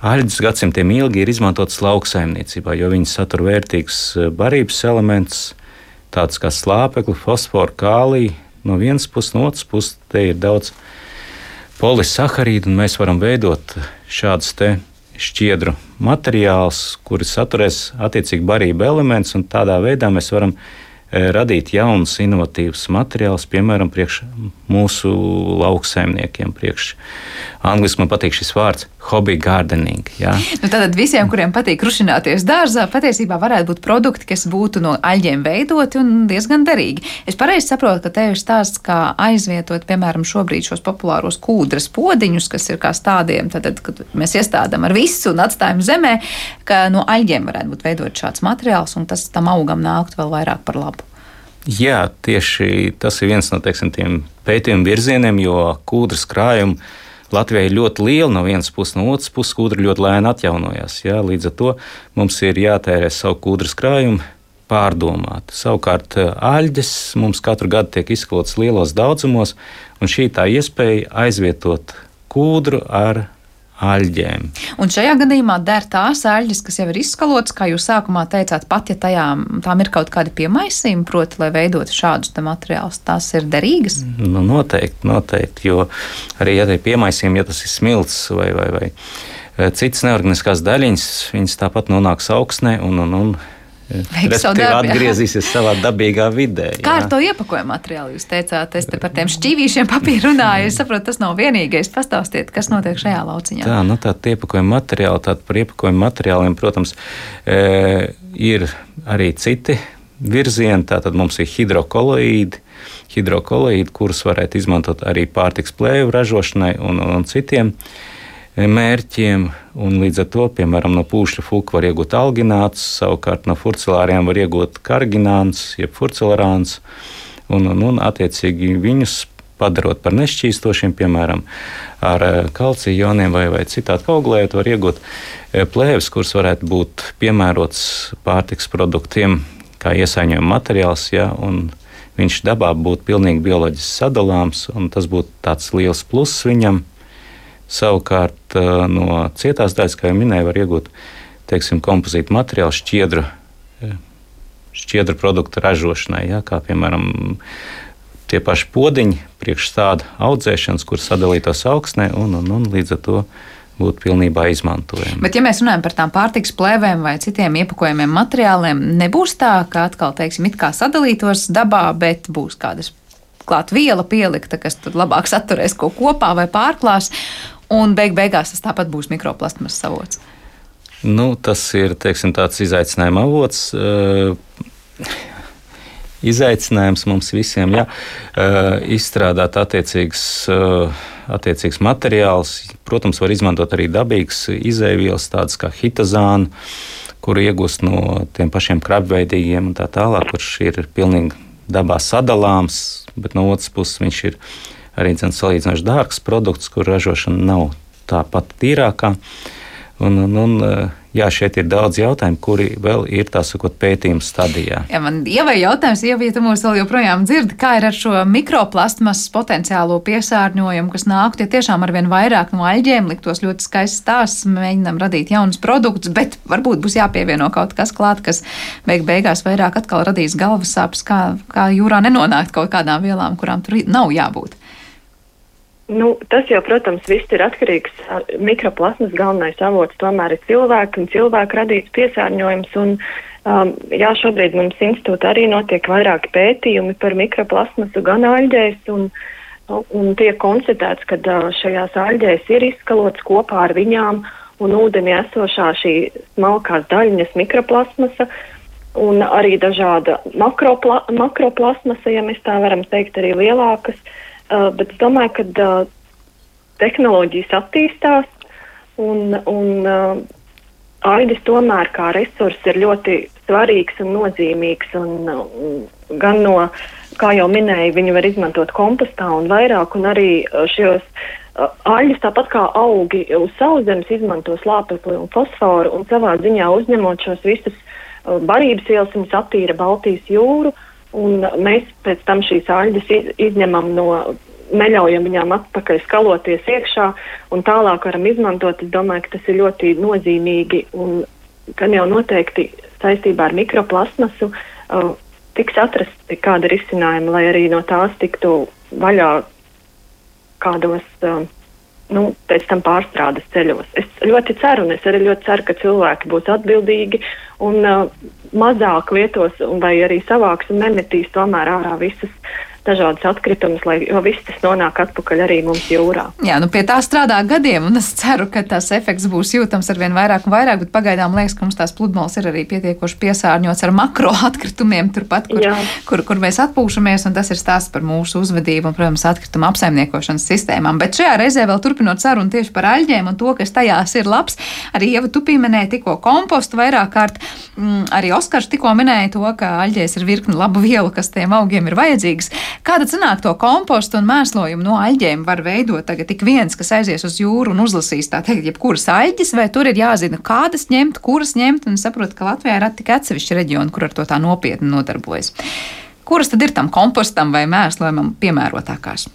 Aļģis gadsimtiem ilgi ir izmantotas lauksaimniecībā, jo viņi satur vērtīgus uh, barības elementus, tādus kā slāpekli, fosforu, kāliju. No vienas puses, no otras puses, te ir daudz polisaharīdu, un mēs varam veidot šādus šķiedru materiālus, kuri saturēs attiecīgi barību elementus, un tādā veidā mēs varam E, radīt jaunus, inovatīvus materiālus, piemēram, priekš mūsu lauksaimniekiem. Priekš Angliski man patīk šis vārds - hobby gardening. Ja? Nu, tātad visiem, kuriem patīk rušināties dārzā, patiesībā varētu būt produkti, kas būtu no aļģiem veidoti un diezgan derīgi. Es pareizi saprotu, ka te ir stāsts, kā aizvietot, piemēram, šobrīd šos populāros kūdras podiņus, kas ir kā stādiem, tad, kad mēs iestādām ar visu un atstājam zemē, ka no aļģiem varētu būt veidot šāds materiāls, un tas tam augam nāktu vēl vairāk par labu. Jā, tieši tas ir viens no teiksim, tiem pētījumu virzieniem, jo kūdras krājumi Latvijai ir ļoti liela no vienas puses, no otras puses kūdra ļoti lēni atjaunojās. Jā, līdz ar to mums ir jātērē savu kūdras krājumu pārdomāt. Savukārt aļģes mums katru gadu tiek izskalotas lielos daudzumos, un šī tā iespēja aizvietot kūdru ar aļģēm. Un šajā gadījumā der tās aļģes, kas jau ir izskalotas, kā jūs sākumā teicāt, pat ja tajām tām ir kaut kādi piemaisījumi, proti, lai veidotu šādus materiālus, tās ir derīgas? Nu, noteikti, noteikti, jo arī, ja piemaisījumi, ja tas ir smilts vai, vai, vai eh, citas neorganiskās daļiņas, viņas tāpat nonāks augsnē un, un, un Respektīvi, atgriezīsies savā dabīgā vidē. Jā. Kā ar to iepakojumu materiālu jūs teicāt? Es te par tiem šķīvīšiem papīru runāju. Es saprotu, tas nav vienīgais. Pastāstiet, kas notiek šajā lauciņā. Tā, nu tā iepakojuma materiāli, tātad par iepakojuma materiāliem, protams, e, ir arī citi virzieni. Tātad mums ir hidrokoloīdi, hidrokoloīdi, kurus varētu izmantot arī pārtiks plēvu ražošanai un, un citiem. E, mērķiem. Līdz ar to, piemēram, no pūšļa fuka var iegūt algināts, savukārt no furcelāriem var iegūt kargināns, jeb furcelarāns. Un, un, un attiecīgi viņus padarot par nešķīstošiem, piemēram, ar eh, kalcija ioniem vai, vai citādi auglējot, var iegūt eh, plēves, kuras varētu būt piemērots pārtiks produktiem, kā iesaiņojuma materiāls. Ja, viņš dabā būtu pilnīgi bioloģiski sadalāms, un tas būtu tāds liels pluss viņam. Savukārt no cietās daļas, kā jau minēju, var iegūt teiksim, kompozītu materiālu šķiedru, šķiedru produktu ražošanai, ja, kā piemēram tie paši podziņi, priekšstāda audzēšanas, kur sadalītos augsnē un, un, un līdz ar to būtu pilnībā izmantojami. Bet, ja mēs runājam par tām pārtiks plēvēm vai citiem iepakojumiem materiāliem, nebūs tā, ka atkal, teiksim, it kā sadalītos dabā, bet būs kādas klāt viela pielikta, kas tur labāk saturēs ko kopā vai pārklās, un beig beigās tas tāpat būs mikroplasmas avots. Nu, tas ir teiksim, tāds izaicinājuma avots. Uh, izaicinājums mums visiem jā, uh, izstrādāt attiecīgs, uh, attiecīgs materiāls. Protams, var izmantot arī dabīgas izēvielas, tādas kā hitazāna, kuru iegūst no tiem pašiem krabveidīgiem un tā tālāk, kurš ir pilnīgi dabā sadalāms, bet no otras puses viņš ir arī salīdzinoši dārgs produkts, kur ražošana nav tā pati tīrākā. Un, un, un, jā, šeit ir daudz jautājumu, kuri vēl ir sakot, pētījuma stadijā. Jā, man ir jautājums, ja tu mūs vēl joprojām dzirdi, kā ir ar šo mikroplastmas potenciālo piesārņojumu, kas nāktu ja tiešām ar vien vairāk no aļģiem, liktos ļoti skaists stāsts, mēģinām radīt jaunus produktus, bet varbūt būs jāpievieno kaut kas klāt, kas beig beigās vairāk atkal radīs galvas sāpes, kā, kā jūrā nenonākt kaut kādām vielām, kurām tur nav jābūt. Nu, tas jau, protams, viss ir atkarīgs mikroplasmas. Galvenais avots tomēr ir cilvēki un cilvēku radīts piesārņojums. Un, um, jā, šobrīd mums institūtā arī notiek vairāki pētījumi par mikroplasmasu gan aļģēs. Un, un tiek konstatēts, ka šajās aļģēs ir izskalots kopā ar viņām un ūdenī esošā šī smalkās daļiņas mikroplasmasa. Un arī dažāda makropla, makroplasmasa, ja mēs tā varam teikt, arī lielākas uh, Uh, bet es domāju, ka uh, tehnoloģijas attīstās un, un uh, aidis tomēr kā resurs ir ļoti svarīgs un nozīmīgs. Un, un gan no, kā jau minēju, viņu var izmantot kompostā un vairāk, un arī uh, uh, aļus, tāpat kā augi uz sauszemes, izmanto slāpekli un fosforu, un savā ziņā uzņemot šos visus uh, barības vielas, viņas attīra Baltijas jūru. Un mēs pēc tam šīs aļģes iz, izņemam no, neļaujam viņām atpakaļ skaloties iekšā un tālāk varam izmantot. Es domāju, ka tas ir ļoti nozīmīgi un gan jau noteikti saistībā ar mikroplasmasu uh, tiks atrasti kāda risinājuma, lai arī no tās tiktu vaļā kādos. Uh, nu, pēc tam pārstrādes ceļos. Es ļoti ceru, un es arī ļoti ceru, ka cilvēki būs atbildīgi un uh, mazāk lietos, vai arī savāks un nemetīs tomēr ārā visas dažādas atkritumus, lai viss tas nonāk atpakaļ arī mums jūrā. Jā, nu pie tā strādā gadiem, un es ceru, ka tas efekts būs jūtams ar vien vairāk un vairāk, bet pagaidām liekas, ka mums tās pludmales ir arī pietiekoši piesārņots ar makro atkritumiem turpat, kur, Jā. kur, kur mēs atpūšamies, un tas ir stāsts par mūsu uzvedību un, protams, atkrituma apsaimniekošanas sistēmām. Bet šajā reizē vēl turpinot sarunu tieši par aļģēm un to, kas tajās ir labs, arī Ieva tu pieminēja tikko kompostu vairāk kārt, mm, arī Oskars tikko minēja to, ka aļģēs ir virkni labu vielu, kas tiem augiem ir vajadzīgas. Kā tad sanāk to kompostu un mēslojumu no aļģēm var veidot tagad tik viens, kas aizies uz jūru un uzlasīs tā teikt, jebkuras aļģes, vai tur ir jāzina, kādas ņemt, kuras ņemt, un saprot, ka Latvijā ir tikai atsevišķi reģioni, kur ar to tā nopietni nodarbojas. Kuras tad ir tam kompostam vai mēslojumam piemērotākās?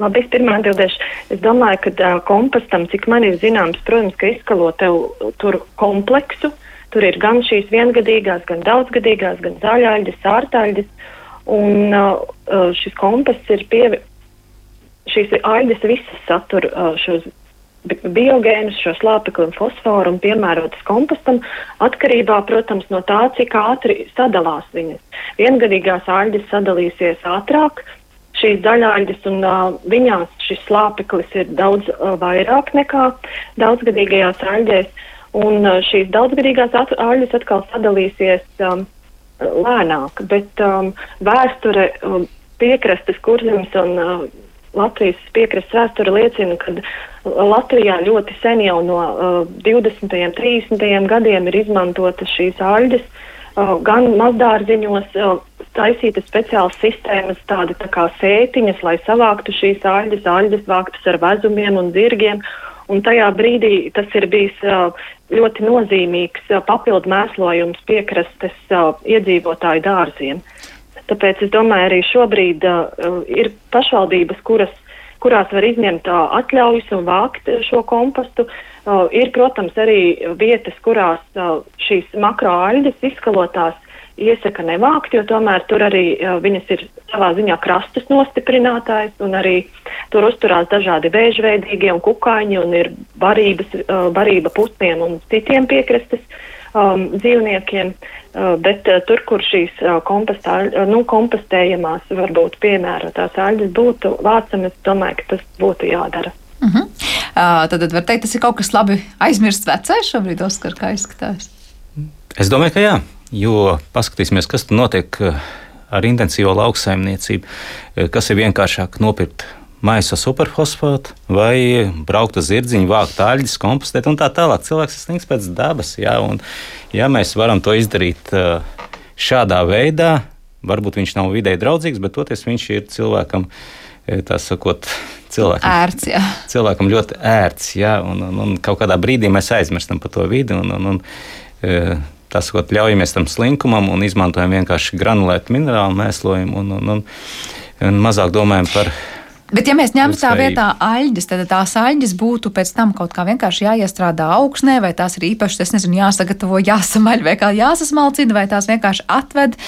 Labi, es pirmā atbildēšu. Es domāju, ka uh, kompostam, cik man ir zināms, protams, ka izskalo tev tur kompleksu. Tur ir gan šīs viengadīgās, gan daudzgadīgās, gan zaļaļģes, ārtaļģes. Un uh, šis kompass ir pie, šīs aidas visas satur uh, šos biogēnus, šo slāpekli un fosforu un piemērotas kompostam atkarībā, protams, no tā, cik ātri sadalās viņas. Viengadīgās aļģes sadalīsies ātrāk, šīs daļaļģes un uh, viņās šis slāpeklis ir daudz uh, vairāk nekā daudzgadīgajās aļģēs, un uh, šīs daudzgadīgās aļģes atkal sadalīsies um, lēnāk, bet um, vēsture, um, piekrastes kurzemes un uh, Latvijas piekrastes vēsture liecina, ka Latvijā ļoti sen jau no uh, 20. un 30. gadiem ir izmantotas šīs aļģes, uh, gan mazdārziņos, uh, taisītas speciālas sistēmas, tādi tā kā sētiņas, lai savāktu šīs aļģes, aļģes vāktas ar vezumiem un zirgiem. Un tajā brīdī tas ir bijis uh, ļoti nozīmīgs uh, papildu mēslojums piekrastes uh, iedzīvotāju dārziem. Tāpēc es domāju, arī šobrīd uh, ir pašvaldības, kuras, kurās var izņemt uh, atļaujas un vākt šo kompostu. Uh, ir, protams, arī vietas, kurās uh, šīs makroaļģes izskalotās iesaka nevākt, jo tomēr tur arī uh, viņas ir savā ziņā krastus nostiprinātājs un arī tur uzturās dažādi vēžveidīgie un kukaiņi un ir barības, uh, barība putniem un citiem piekrastes um, dzīvniekiem, uh, bet uh, tur, kur šīs uh, kompostā, uh, nu, kompostējamās varbūt piemērotās aļas būtu vācamas, domāju, ka tas būtu jādara. Uh -huh. uh, tad, tad var teikt, tas ir kaut kas labi aizmirsts vecais šobrīd, Oskar, kā izskatās. Es domāju, ka jā jo paskatīsimies, kas tur notiek eh, ar intensīvo lauksaimniecību, eh, kas ir vienkāršāk nopirkt maisu superfosfātu vai braukt uz zirdziņu, vākt aļģes, kompostēt un tā tālāk. Cilvēks ir slinks pēc dabas, jā, un ja mēs varam to izdarīt eh, šādā veidā, varbūt viņš nav vidē draudzīgs, bet toties viņš ir cilvēkam, tā sakot, cilvēkam, ērts, jā. cilvēkam ļoti ērts, jā, un, un, un kaut kādā brīdī mēs aizmirstam par to vidi un, un, un tas, ko ļaujamies tam slinkumam un izmantojam vienkārši granulētu minerālu mēslojumu un, un, un, un mazāk domājam par. Bet, ja mēs ņemtu tā vietā aļģes, tad tās aļģes būtu pēc tam kaut kā vienkārši jāiestrādā augsnē, vai tās ir īpaši, es nezinu, jāsagatavo, jāsamaļ vai kā jāsasmalcina, vai tās vienkārši atved,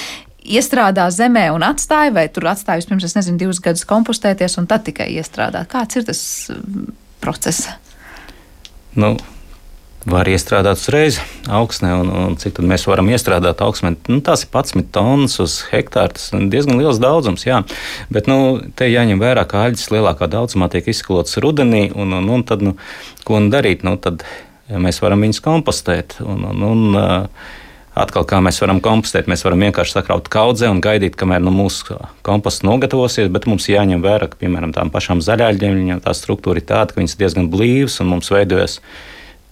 iestrādā zemē un atstāja, vai tur atstāja vispirms, es nezinu, divus gadus kompostēties un tad tikai iestrādā? Kāds ir tas mm, process? Nu, var iestrādāt uzreiz augsnē, un, un cik tad mēs varam iestrādāt augsnē. Nu, tās ir 11 tonnas uz hektāru. Tas ir diezgan liels daudzums, jā. Bet nu, te jāņem vērā, ka aļģis lielākā daudzumā tiek izskalots rudenī, un, un, un tad, nu, ko nu darīt? Nu, tad mēs varam viņus kompostēt. Un, un, un, Atkal, kā mēs varam kompostēt, mēs varam vienkārši sakraut kaudzē un gaidīt, kamēr nu, mūsu komposts nogatavosies. Bet mums jāņem vērā, ka, piemēram, tām pašām zaļāļiem tā struktūra ir tāda, ka viņas diezgan blīvas un mums veidojas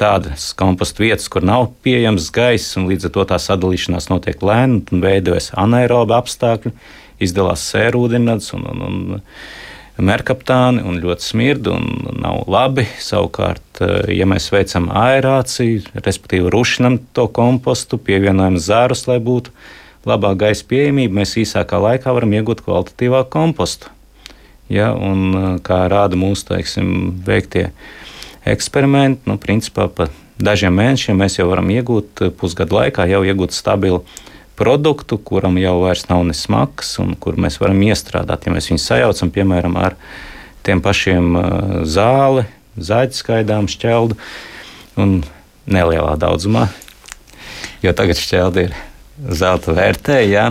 tādas kompostu vietas, kur nav pieejams gaiss, un līdz ar to tā sadalīšanās notiek lēni un veidojas anaerobi apstākļi, izdalās sērūdeņrads un, un, un merkaptāni un ļoti smirdi un nav labi. Savukārt, eh, ja mēs veicam aerāciju, respektīvi rušinam to kompostu, pievienojam zārus, lai būtu labāka gaisa pieejamība, mēs īsākā laikā varam iegūt kvalitatīvāku kompostu. Ja, un, eh, kā rāda mūsu teiksim, veiktie eksperimenti. Nu, principā pa dažiem mēnešiem mēs jau varam iegūt, eh, pusgadu laikā jau iegūt stabilu produktu, kuram jau vairs nav ne smags un kur mēs varam iestrādāt. Ja mēs viņu sajaucam, piemēram, ar tiem pašiem eh, zāli, zaļu skaidām, šķeldu un nelielā daudzumā, jo tagad šķeldi ir zelta vērtē, jā,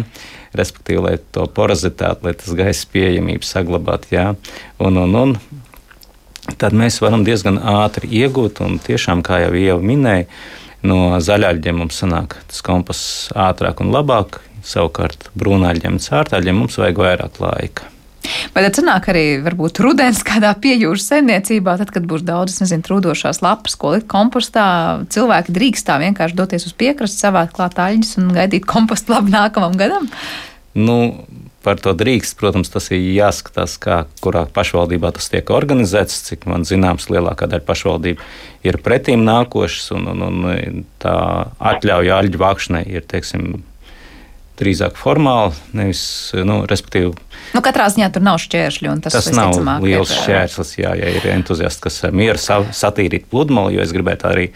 respektīvi, lai to parazitātu, lai tas gaisa pieejamību saglabātu, jā, un, un, un tad mēs varam diezgan ātri iegūt. Un tiešām, kā jau Ieva minēja, no zaļaļiem mums sanāk tas kompass ātrāk un labāk. Savukārt brūnāļiem un cārtaļiem mums vajag vairāk laika. Vai tad sanāk arī varbūt rudens kādā piejūras saimniecībā, tad, kad būs daudz, nezinu, trūdošās lapas, ko likt kompostā, cilvēki drīkst tā vienkārši doties uz piekrasti, savāt klāt aļģis un gaidīt kompostu labu nākamam gadam? Nu, Par to drīkst, protams, tas ir jāskatās, kā, kurā pašvaldībā tas tiek organizēts. Cik man zināms, lielākā daļa pašvaldību ir pretīm nākošas, un, un, un tā atļauja aļģu vākšanai ir teiksim, drīzāk formāli, nevis, nu, respektīvi. Nu, katrā ziņā tur nav šķēršļi. Tas, tas nav liels ir, šķērslis, jā, ja ir entuziasts, kas mieru satīrīt pludmali, jo es gribētu arī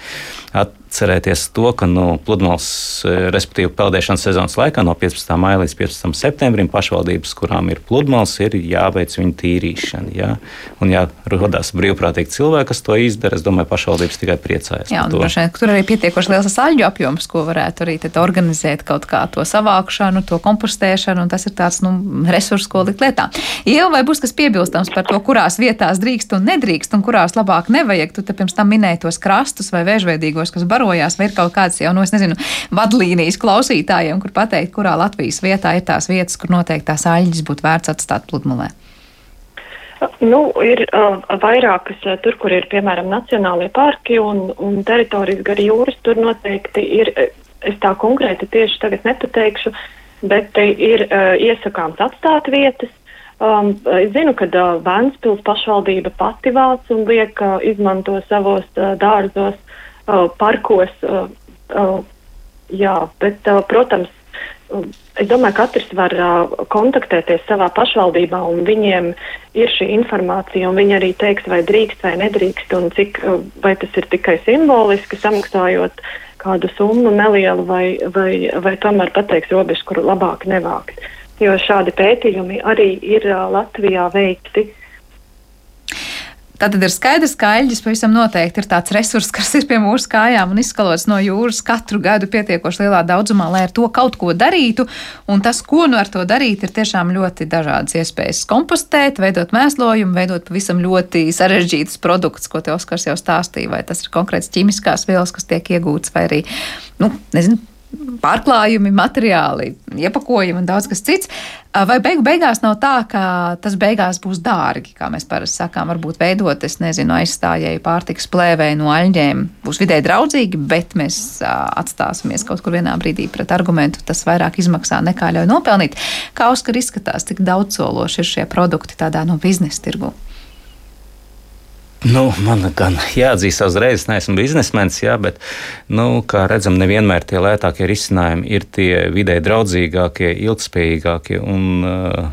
atcerēties to, ka nu, pludmales, e, respektīvi peldēšanas sezonas laikā no 15. maija līdz 15. septembrim pašvaldības, kurām ir pludmales, ir jāveic viņu tīrīšana. Jā. Un, ja rodās brīvprātīgi cilvēki, kas to izdara, es domāju, pašvaldības tikai priecājas. Jā, un, vien, tur arī pietiekoši liels aļģu apjoms, ko varētu arī organizēt kaut kā to savākšanu, to kompostēšanu, un tas ir tāds nu, resurs, ko likt lietā. Ieva, vai būs kas piebilstams par to, kurās vietās drīkst un nedrīkst, un kurās labāk nevajag? Tu pirms tam minēji tos krastus vai vēžveidīgos, kas barojās, vai ir kaut kāds jau, nu, es nezinu, vadlīnijas klausītājiem, kur pateikt, kurā Latvijas vietā ir tās vietas, kur noteikti tās aļģis būtu vērts atstāt pludmalē? Nu, ir uh, vairākas, uh, tur, kur ir piemēram nacionālie parki un, un teritorijas gar jūras, tur noteikti ir, es tā konkrēti tieši tagad nepateikšu, bet ir uh, iesakāms atstāt vietas. Um, es zinu, ka uh, Vēnspils pašvaldība pati vāc un liek uh, izmanto savos uh, dārzos uh, parkos. Uh, uh, jā, bet, uh, protams, uh, es domāju, ka katrs var uh, kontaktēties savā pašvaldībā, un viņiem ir šī informācija, un viņi arī teiks, vai drīkst vai nedrīkst, un cik, uh, vai tas ir tikai simboliski samaksājot kādu summu nelielu, vai, vai, vai tomēr pateiks robežu, kuru labāk nevākt. Jo šādi pētījumi arī ir uh, Latvijā veikti. Uh, Tātad ir skaidrs, ka aļģis pavisam noteikti ir tāds resurs, kas ir pie mūsu kājām un izskalots no jūras katru gadu pietiekoši lielā daudzumā, lai ar to kaut ko darītu. Un tas, ko nu ar to darīt, ir tiešām ļoti dažādas iespējas. Kompostēt, veidot mēslojumu, veidot pavisam ļoti sarežģītus produktus, ko te Oskars jau stāstīja, vai tas ir konkrēts ķimiskās vielas, kas tiek iegūtas, vai arī, nu, nezinu, pārklājumi, materiāli, iepakojumi un daudz kas cits. Vai beigu beigās nav tā, ka tas beigās būs dārgi, kā mēs parasti sakām, varbūt veidot, es nezinu, aizstājēju pārtikas plēvēju no aļģēm, būs vidē draudzīgi, bet mēs atstāsimies kaut kur vienā brīdī pret argumentu, tas vairāk izmaksā nekā ļauj nopelnīt. Kā Oskar izskatās, cik daudzsološi ir šie produkti tādā no biznesa tirgu? Nu, man gan jāatzīst, uzreiz neesmu biznesmenis, jā, bet, nu, kā redzam, nevienmēr tie lētākie risinājumi ir tie vidē draudzīgākie, ilgspējīgākie un uh,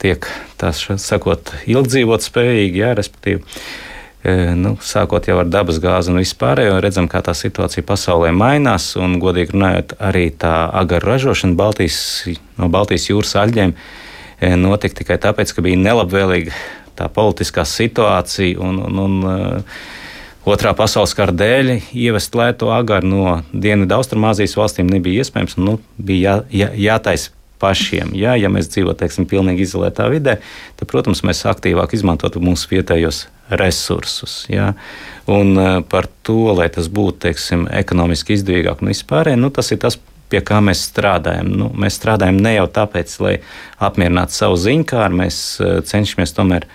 tiek, tā sakot, ilgdzīvot spējīgi, jā, respektīvi. nu, sākot jau ar dabas gāzi un vispārējo, redzam, kā tā situācija pasaulē mainās. Un, godīgi runājot, arī tā agaru ražošana Baltijas, no Baltijas jūras aļģiem notika tikai tāpēc, ka bija nelabvēlīga tā politiskā situācija. Un, un, un, Otrā pasaules kara dēļ ievest lēto agaru no Dienvidu Austrumāzijas valstīm nebija iespējams. Nu, bija jā, jā, jātaisa pašiem. Jā, ja mēs dzīvojam teiksim, pilnīgi izolētā vidē, tad, protams, mēs aktīvāk izmantotu mūsu vietējos resursus. Jā. Un par to, lai tas būtu teiksim, ekonomiski izdevīgāk un vispārēji, nu, tas ir tas, pie kā mēs strādājam. Nu, mēs strādājam ne jau tāpēc, lai apmierinātu savu ziņkāru, mēs cenšamies tomēr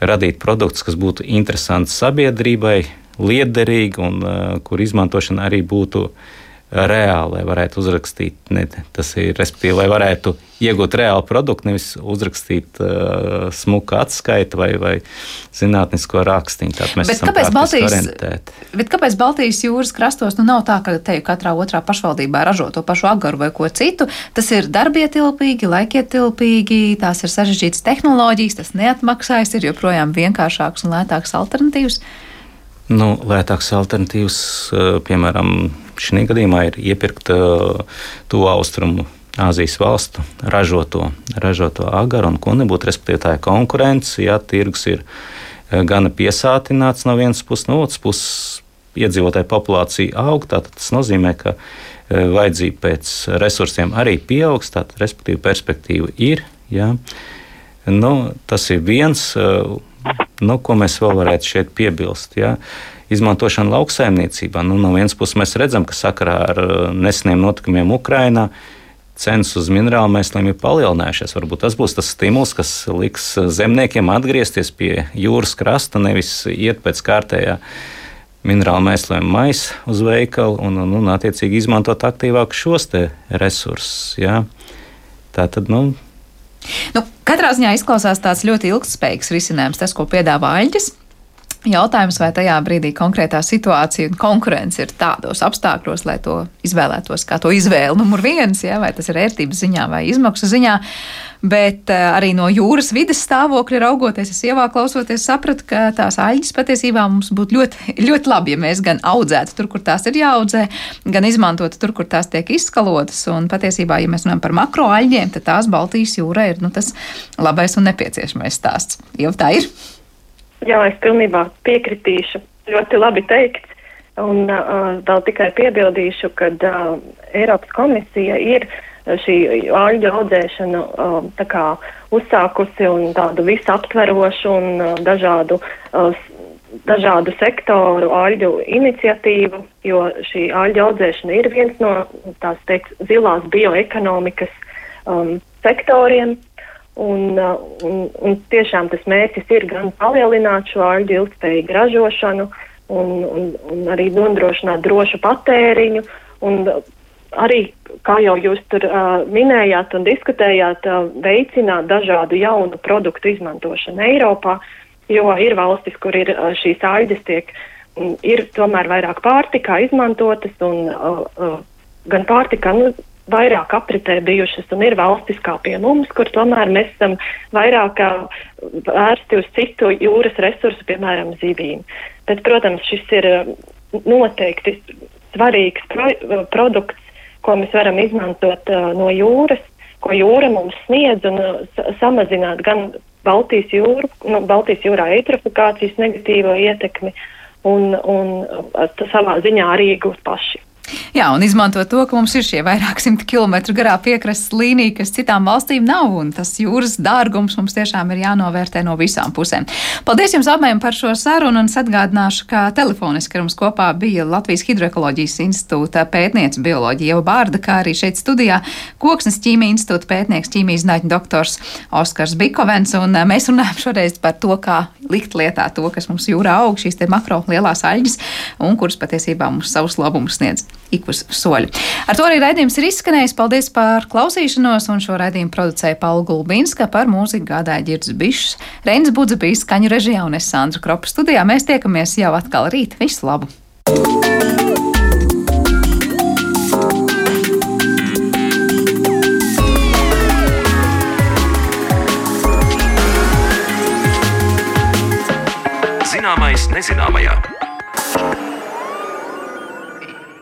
radīt produktus, kas būtu interesanti sabiedrībai, liederīgi un uh, kur izmantošana arī būtu uh, reāli, lai varētu uzrakstīt, ne, tas ir respektīvi, lai varētu iegūt reālu produktu, nevis uzrakstīt uh, smuku atskaitu vai, vai zinātnisko rakstīnu. Bet kāpēc, Baltijas, bet kāpēc Baltijas jūras krastos nu nav tā, ka te katrā otrā pašvaldībā ražo to pašu agaru vai ko citu? Tas ir darbietilpīgi, laikietilpīgi, tās ir sarežģītas tehnoloģijas, tas neatmaksājas, ir joprojām vienkāršāks un lētāks alternatīvs. Nu, lētāks alternatīvs, uh, piemēram, šī gadījumā ir iepirkt uh, to austrumu Āzijas valstu ražoto, ražoto agaru un ko nebūtu. Respektīvi, tā ir konkurence, ja tirgus ir uh, gana piesātināts no vienas puses, no otras puses iedzīvotāju populācija aug. Tas nozīmē, ka uh, vajadzība pēc resursiem arī pieaugs, tātad, respektīvi, perspektīva ir. Ja. Nu, tas ir viens, nu, ko mēs vēl varētu šeit piebilst. Ja. Izmantošanu lauksaimniecībā. Nu, no vienas puses mēs redzam, ka sakarā ar uh, neseniem notikumiem Ukrajinā cenas uz minerālu mēsliem ir palielinājušās. Varbūt tas būs tas stimuls, kas liks uh, zemniekiem atgriezties pie jūras krasta, nevis iet pēc kārtējā minerālu mēsliem maisa uz veikalu un, un, un attiecīgi izmantot aktīvāk šos resursus. Ja? Tā tad, nu, Nu, katrā ziņā izklausās tāds ļoti ilgspējīgs risinājums, tas, ko piedāvā Aļģis. Jautājums, vai tajā brīdī konkrētā situācija un konkurence ir tādos apstākļos, lai to izvēlētos kā to izvēli numur viens, ja, vai tas ir ērtības ziņā vai izmaksu ziņā. Bet uh, arī no jūras vidas stāvokļa raugoties, es ievā klausoties, sapratu, ka tās aļģes patiesībā mums būtu ļoti, ļoti labi, ja mēs gan audzētu tur, kur tās ir jāaudzē, gan izmantotu tur, kur tās tiek izskalotas. Un patiesībā, ja mēs runājam par makro aļģiem, tad tās Baltijas jūrā ir nu, tas labais un nepieciešamais stāsts. Jau tā ir. Jā, es pilnībā piekritīšu. Ļoti labi teikts. Un uh, vēl tikai piebildīšu, ka uh, Eiropas komisija ir šī āļu audzēšanu uh, kā, uzsākusi un tādu visaptverošu un uh, dažādu, uh, dažādu sektoru āļu iniciatīvu, jo šī āļu audzēšana ir viens no tās teikt, zilās bioekonomikas um, sektoriem. Un, uh, un, un tiešām tas mērķis ir gan palielināt šo aļģu ilgspējīgu ražošanu, un, un, un arī nodrošināt drošu patēriņu. Un arī, kā jau jūs tur uh, minējāt un diskutējāt, uh, veicināt dažādu jaunu produktu izmantošanu Eiropā, jo ir valstis, kur ir uh, šīs aļģes tiek, ir tomēr vairāk pārtikā izmantotas un uh, uh, gan pārtikā, nu, vairāk apritē bijušas un ir valstis kā pie mums, kur tomēr mēs esam vairāk vērsti uz citu jūras resursu, piemēram, zivīm. Bet, protams, šis ir noteikti svarīgs pro produkts, ko mēs varam izmantot uh, no jūras, ko jūra mums sniedz un uh, samazināt gan Baltijas, jūru, nu, Baltijas jūrā eitrofikācijas negatīvo ietekmi un, un uh, savā ziņā arī iegūt paši. Jā, un izmantot to, ka mums ir šie vairāk simti kilometru garā piekrastes līnija, kas citām valstīm nav, un tas jūras dārgums mums tiešām ir jānovērtē no visām pusēm. Paldies jums abiem par šo sarunu, un es atgādināšu, ka telefoniski ar mums kopā bija Latvijas Hidroekoloģijas institūta pētniece bioloģija Ieva Bārda, kā arī šeit studijā Koksnes ķīmija institūta pētnieks ķīmijas zinātņu doktors Oskars Bikovens, un eh, mēs runājam šoreiz par to, kā likt lietā to, kas mums jūrā aug, šīs te makro lielās aļģes, un kuras patiesībā mums savus labumus sniedz ik uz soļa. Ar to arī raidījums ir izskanējis. Paldies par klausīšanos, un šo raidījumu producēja Paula Gulbinska par mūziku gādāja Girds Bišs, Reinis Budzebijs, skaņu režijā un es Sandra Kropa studijā. Mēs tiekamies jau atkal rīt. Visu labu! Zināmais nezināmajā.